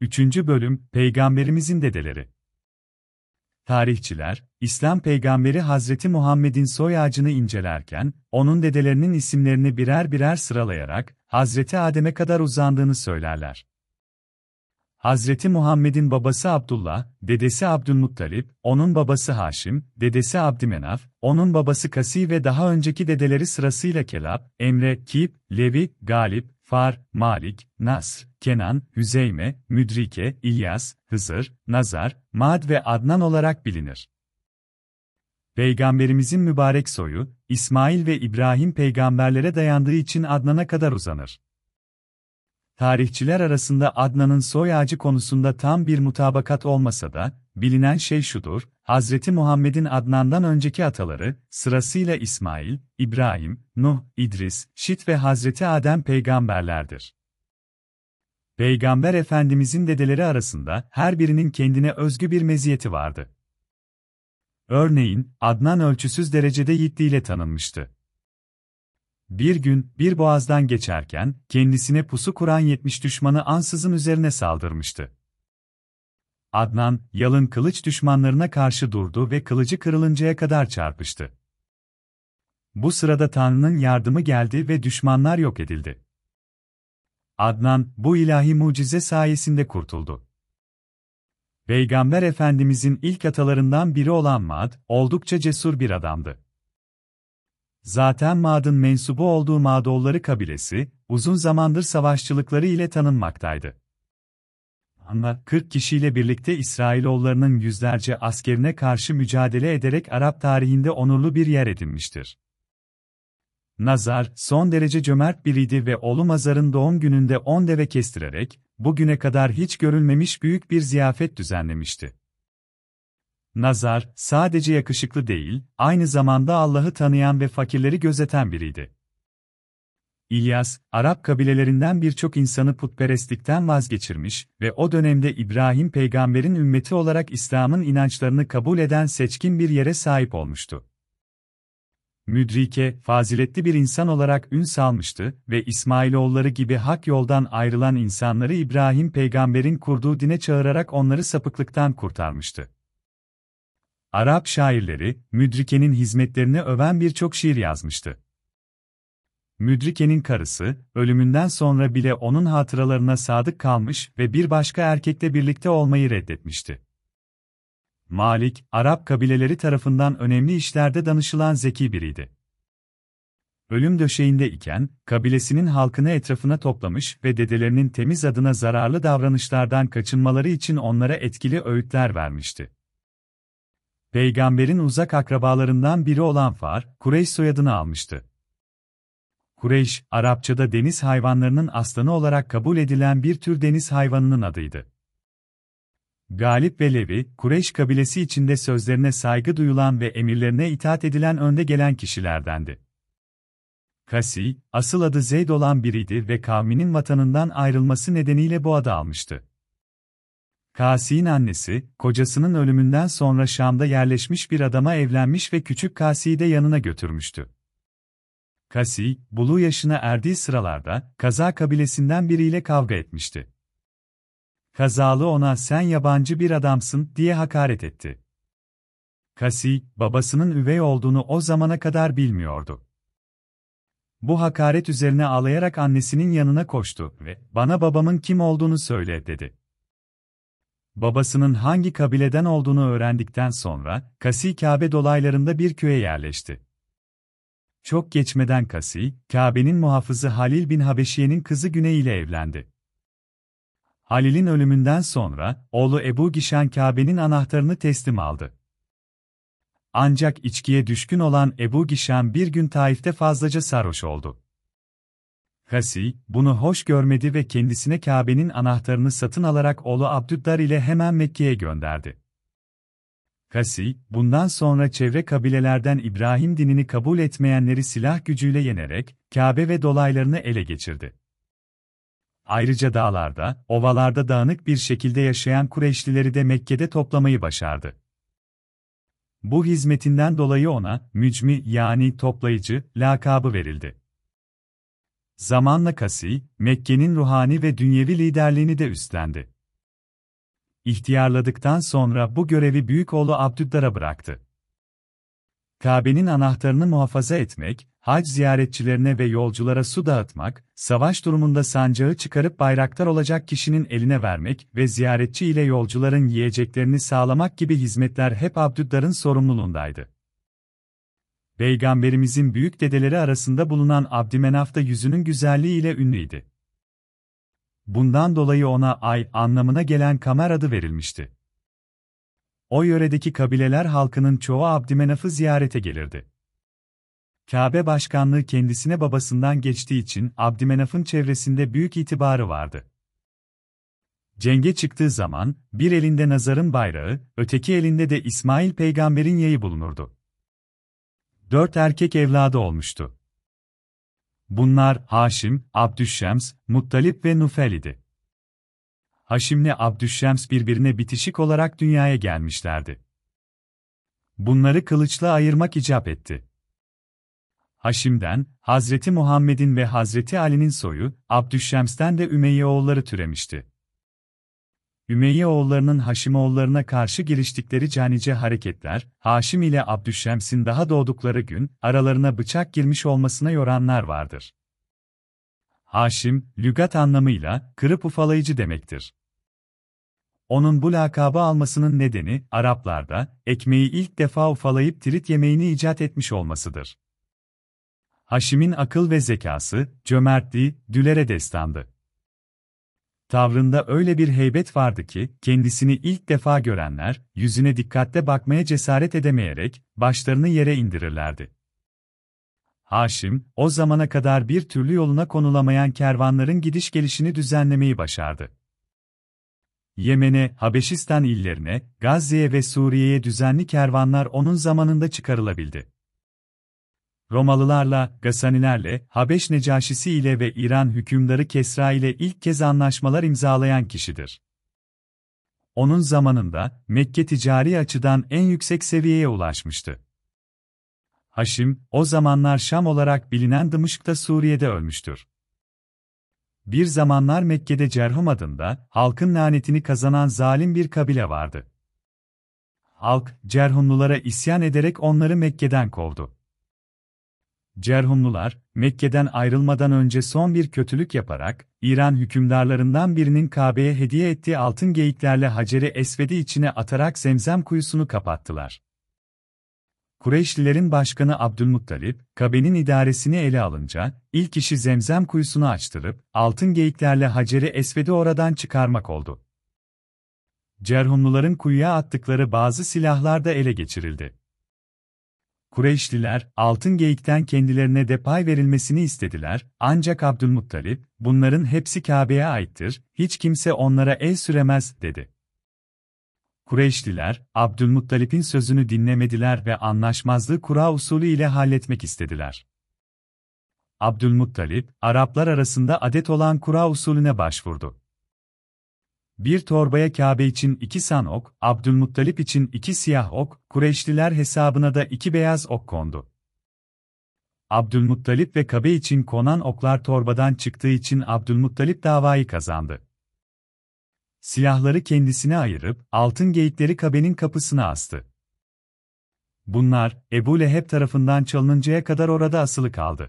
3. Bölüm Peygamberimizin Dedeleri Tarihçiler, İslam peygamberi Hazreti Muhammed'in soy ağacını incelerken, onun dedelerinin isimlerini birer birer sıralayarak, Hazreti Adem'e kadar uzandığını söylerler. Hazreti Muhammed'in babası Abdullah, dedesi Abdülmuttalip, onun babası Haşim, dedesi Abdümenaf, onun babası Kasi ve daha önceki dedeleri sırasıyla Kelab, Emre, Kip, Levi, Galip, Far, Malik, Nasr, Kenan, Hüzeyme, Müdrike, İlyas, Hızır, Nazar, Mad ve Adnan olarak bilinir. Peygamberimizin mübarek soyu, İsmail ve İbrahim peygamberlere dayandığı için Adnan'a kadar uzanır. Tarihçiler arasında Adnan'ın soy ağacı konusunda tam bir mutabakat olmasa da, bilinen şey şudur, Hazreti Muhammed'in Adnan'dan önceki ataları, sırasıyla İsmail, İbrahim, Nuh, İdris, Şit ve Hazreti Adem peygamberlerdir. Peygamber Efendimizin dedeleri arasında her birinin kendine özgü bir meziyeti vardı. Örneğin, Adnan ölçüsüz derecede yiğitliğiyle tanınmıştı. Bir gün, bir boğazdan geçerken, kendisine pusu kuran yetmiş düşmanı ansızın üzerine saldırmıştı. Adnan, yalın kılıç düşmanlarına karşı durdu ve kılıcı kırılıncaya kadar çarpıştı. Bu sırada Tanrı'nın yardımı geldi ve düşmanlar yok edildi. Adnan, bu ilahi mucize sayesinde kurtuldu. Peygamber Efendimizin ilk atalarından biri olan Mad, oldukça cesur bir adamdı. Zaten Mad'ın mensubu olduğu Madoğulları kabilesi, uzun zamandır savaşçılıkları ile tanınmaktaydı. Ama 40 kişiyle birlikte İsrailoğullarının yüzlerce askerine karşı mücadele ederek Arap tarihinde onurlu bir yer edinmiştir. Nazar, son derece cömert biriydi ve oğlu Mazar'ın doğum gününde 10 deve kestirerek, bugüne kadar hiç görülmemiş büyük bir ziyafet düzenlemişti. Nazar, sadece yakışıklı değil, aynı zamanda Allah'ı tanıyan ve fakirleri gözeten biriydi. İlyas, Arap kabilelerinden birçok insanı putperestlikten vazgeçirmiş ve o dönemde İbrahim peygamberin ümmeti olarak İslam'ın inançlarını kabul eden seçkin bir yere sahip olmuştu. Müdrike, faziletli bir insan olarak ün salmıştı ve İsmailoğulları gibi hak yoldan ayrılan insanları İbrahim peygamberin kurduğu dine çağırarak onları sapıklıktan kurtarmıştı. Arap şairleri, Müdrike'nin hizmetlerini öven birçok şiir yazmıştı. Müdrike'nin karısı, ölümünden sonra bile onun hatıralarına sadık kalmış ve bir başka erkekle birlikte olmayı reddetmişti. Malik, Arap kabileleri tarafından önemli işlerde danışılan zeki biriydi. Ölüm döşeğinde iken, kabilesinin halkını etrafına toplamış ve dedelerinin temiz adına zararlı davranışlardan kaçınmaları için onlara etkili öğütler vermişti. Peygamberin uzak akrabalarından biri olan Far, Kureyş soyadını almıştı. Kureyş, Arapçada deniz hayvanlarının aslanı olarak kabul edilen bir tür deniz hayvanının adıydı. Galip ve Levi, Kureyş kabilesi içinde sözlerine saygı duyulan ve emirlerine itaat edilen önde gelen kişilerdendi. Kasi, asıl adı Zeyd olan biriydi ve kavminin vatanından ayrılması nedeniyle bu adı almıştı. Kasi'nin annesi, kocasının ölümünden sonra Şam'da yerleşmiş bir adama evlenmiş ve küçük Kasi'yi de yanına götürmüştü. Kasi, buluğ yaşına erdiği sıralarda, Kaza kabilesinden biriyle kavga etmişti. Kazalı ona sen yabancı bir adamsın diye hakaret etti. Kasi, babasının üvey olduğunu o zamana kadar bilmiyordu. Bu hakaret üzerine ağlayarak annesinin yanına koştu ve bana babamın kim olduğunu söyle dedi. Babasının hangi kabileden olduğunu öğrendikten sonra, Kasi Kabe dolaylarında bir köye yerleşti. Çok geçmeden Kasi, Kabe'nin muhafızı Halil bin Habeşiye'nin kızı Güney ile evlendi. Halil'in ölümünden sonra, oğlu Ebu Gişan Kabe'nin anahtarını teslim aldı. Ancak içkiye düşkün olan Ebu Gişan bir gün Taif'te fazlaca sarhoş oldu. Kasi, bunu hoş görmedi ve kendisine Kabe'nin anahtarını satın alarak oğlu Abdüddar ile hemen Mekke'ye gönderdi. Kasi, bundan sonra çevre kabilelerden İbrahim dinini kabul etmeyenleri silah gücüyle yenerek, Kabe ve dolaylarını ele geçirdi. Ayrıca dağlarda, ovalarda dağınık bir şekilde yaşayan Kureyşlileri de Mekke'de toplamayı başardı. Bu hizmetinden dolayı ona, mücmi yani toplayıcı, lakabı verildi. Zamanla Kasi, Mekke'nin ruhani ve dünyevi liderliğini de üstlendi. ihtiyarladıktan sonra bu görevi büyük oğlu Abdüddar'a bıraktı. Kabe'nin anahtarını muhafaza etmek, hac ziyaretçilerine ve yolculara su dağıtmak, savaş durumunda sancağı çıkarıp bayraktar olacak kişinin eline vermek ve ziyaretçi ile yolcuların yiyeceklerini sağlamak gibi hizmetler hep Abdüddar'ın sorumluluğundaydı. Peygamberimizin büyük dedeleri arasında bulunan Abdümenaf da yüzünün güzelliği ile ünlüydü. Bundan dolayı ona ay anlamına gelen kamer adı verilmişti. O yöredeki kabileler halkının çoğu Abdümenaf'ı ziyarete gelirdi. Kabe başkanlığı kendisine babasından geçtiği için Abdümenaf'ın çevresinde büyük itibarı vardı. Cenge çıktığı zaman, bir elinde Nazar'ın bayrağı, öteki elinde de İsmail peygamberin yayı bulunurdu. Dört erkek evladı olmuştu. Bunlar Haşim, Abdüşşems, Muttalip ve Nufel idi. Haşim'le Abdüşşems birbirine bitişik olarak dünyaya gelmişlerdi. Bunları kılıçla ayırmak icap etti. Haşim'den, Hazreti Muhammed'in ve Hazreti Ali'nin soyu, Abdüşşems'ten de Ümeyye oğulları türemişti. Ümeyye oğullarının Haşimoğullarına karşı giriştikleri canice hareketler, Haşim ile Abdüşşems'in daha doğdukları gün, aralarına bıçak girmiş olmasına yoranlar vardır. Haşim, lügat anlamıyla, kırıp ufalayıcı demektir. Onun bu lakabı almasının nedeni, Araplarda, ekmeği ilk defa ufalayıp tirit yemeğini icat etmiş olmasıdır. Haşim'in akıl ve zekası, cömertliği, dülere destandı. Tavrında öyle bir heybet vardı ki, kendisini ilk defa görenler, yüzüne dikkatle bakmaya cesaret edemeyerek, başlarını yere indirirlerdi. Haşim, o zamana kadar bir türlü yoluna konulamayan kervanların gidiş gelişini düzenlemeyi başardı. Yemen'e, Habeşistan illerine, Gazze'ye ve Suriye'ye düzenli kervanlar onun zamanında çıkarılabildi. Romalılarla, Gasanilerle, Habeş Necaşisi ile ve İran hükümdarı Kesra ile ilk kez anlaşmalar imzalayan kişidir. Onun zamanında, Mekke ticari açıdan en yüksek seviyeye ulaşmıştı. Haşim, o zamanlar Şam olarak bilinen Dımışk'ta Suriye'de ölmüştür. Bir zamanlar Mekke'de Cerhum adında, halkın lanetini kazanan zalim bir kabile vardı. Halk, Cerhumlulara isyan ederek onları Mekke'den kovdu. Cerhumlular, Mekke'den ayrılmadan önce son bir kötülük yaparak, İran hükümdarlarından birinin Kabe'ye hediye ettiği altın geyiklerle Hacer-i Esved'i içine atarak zemzem kuyusunu kapattılar. Kureyşlilerin başkanı Abdülmuttalip, Kabe'nin idaresini ele alınca, ilk işi zemzem kuyusunu açtırıp, altın geyiklerle Hacer-i Esved'i oradan çıkarmak oldu. Cerhumluların kuyuya attıkları bazı silahlar da ele geçirildi. Kureyşliler, altın geyikten kendilerine de pay verilmesini istediler, ancak Abdülmuttalip, bunların hepsi Kabe'ye aittir, hiç kimse onlara el süremez, dedi. Kureyşliler, Abdülmuttalip'in sözünü dinlemediler ve anlaşmazlığı kura usulü ile halletmek istediler. Abdülmuttalip, Araplar arasında adet olan kura usulüne başvurdu. Bir torbaya Kabe için iki san ok, Abdülmuttalip için iki siyah ok, Kureyşliler hesabına da iki beyaz ok kondu. Abdülmuttalip ve Kabe için konan oklar torbadan çıktığı için Abdülmuttalip davayı kazandı. Silahları kendisine ayırıp, altın geyikleri Kabe'nin kapısına astı. Bunlar, Ebu Leheb tarafından çalınıncaya kadar orada asılı kaldı.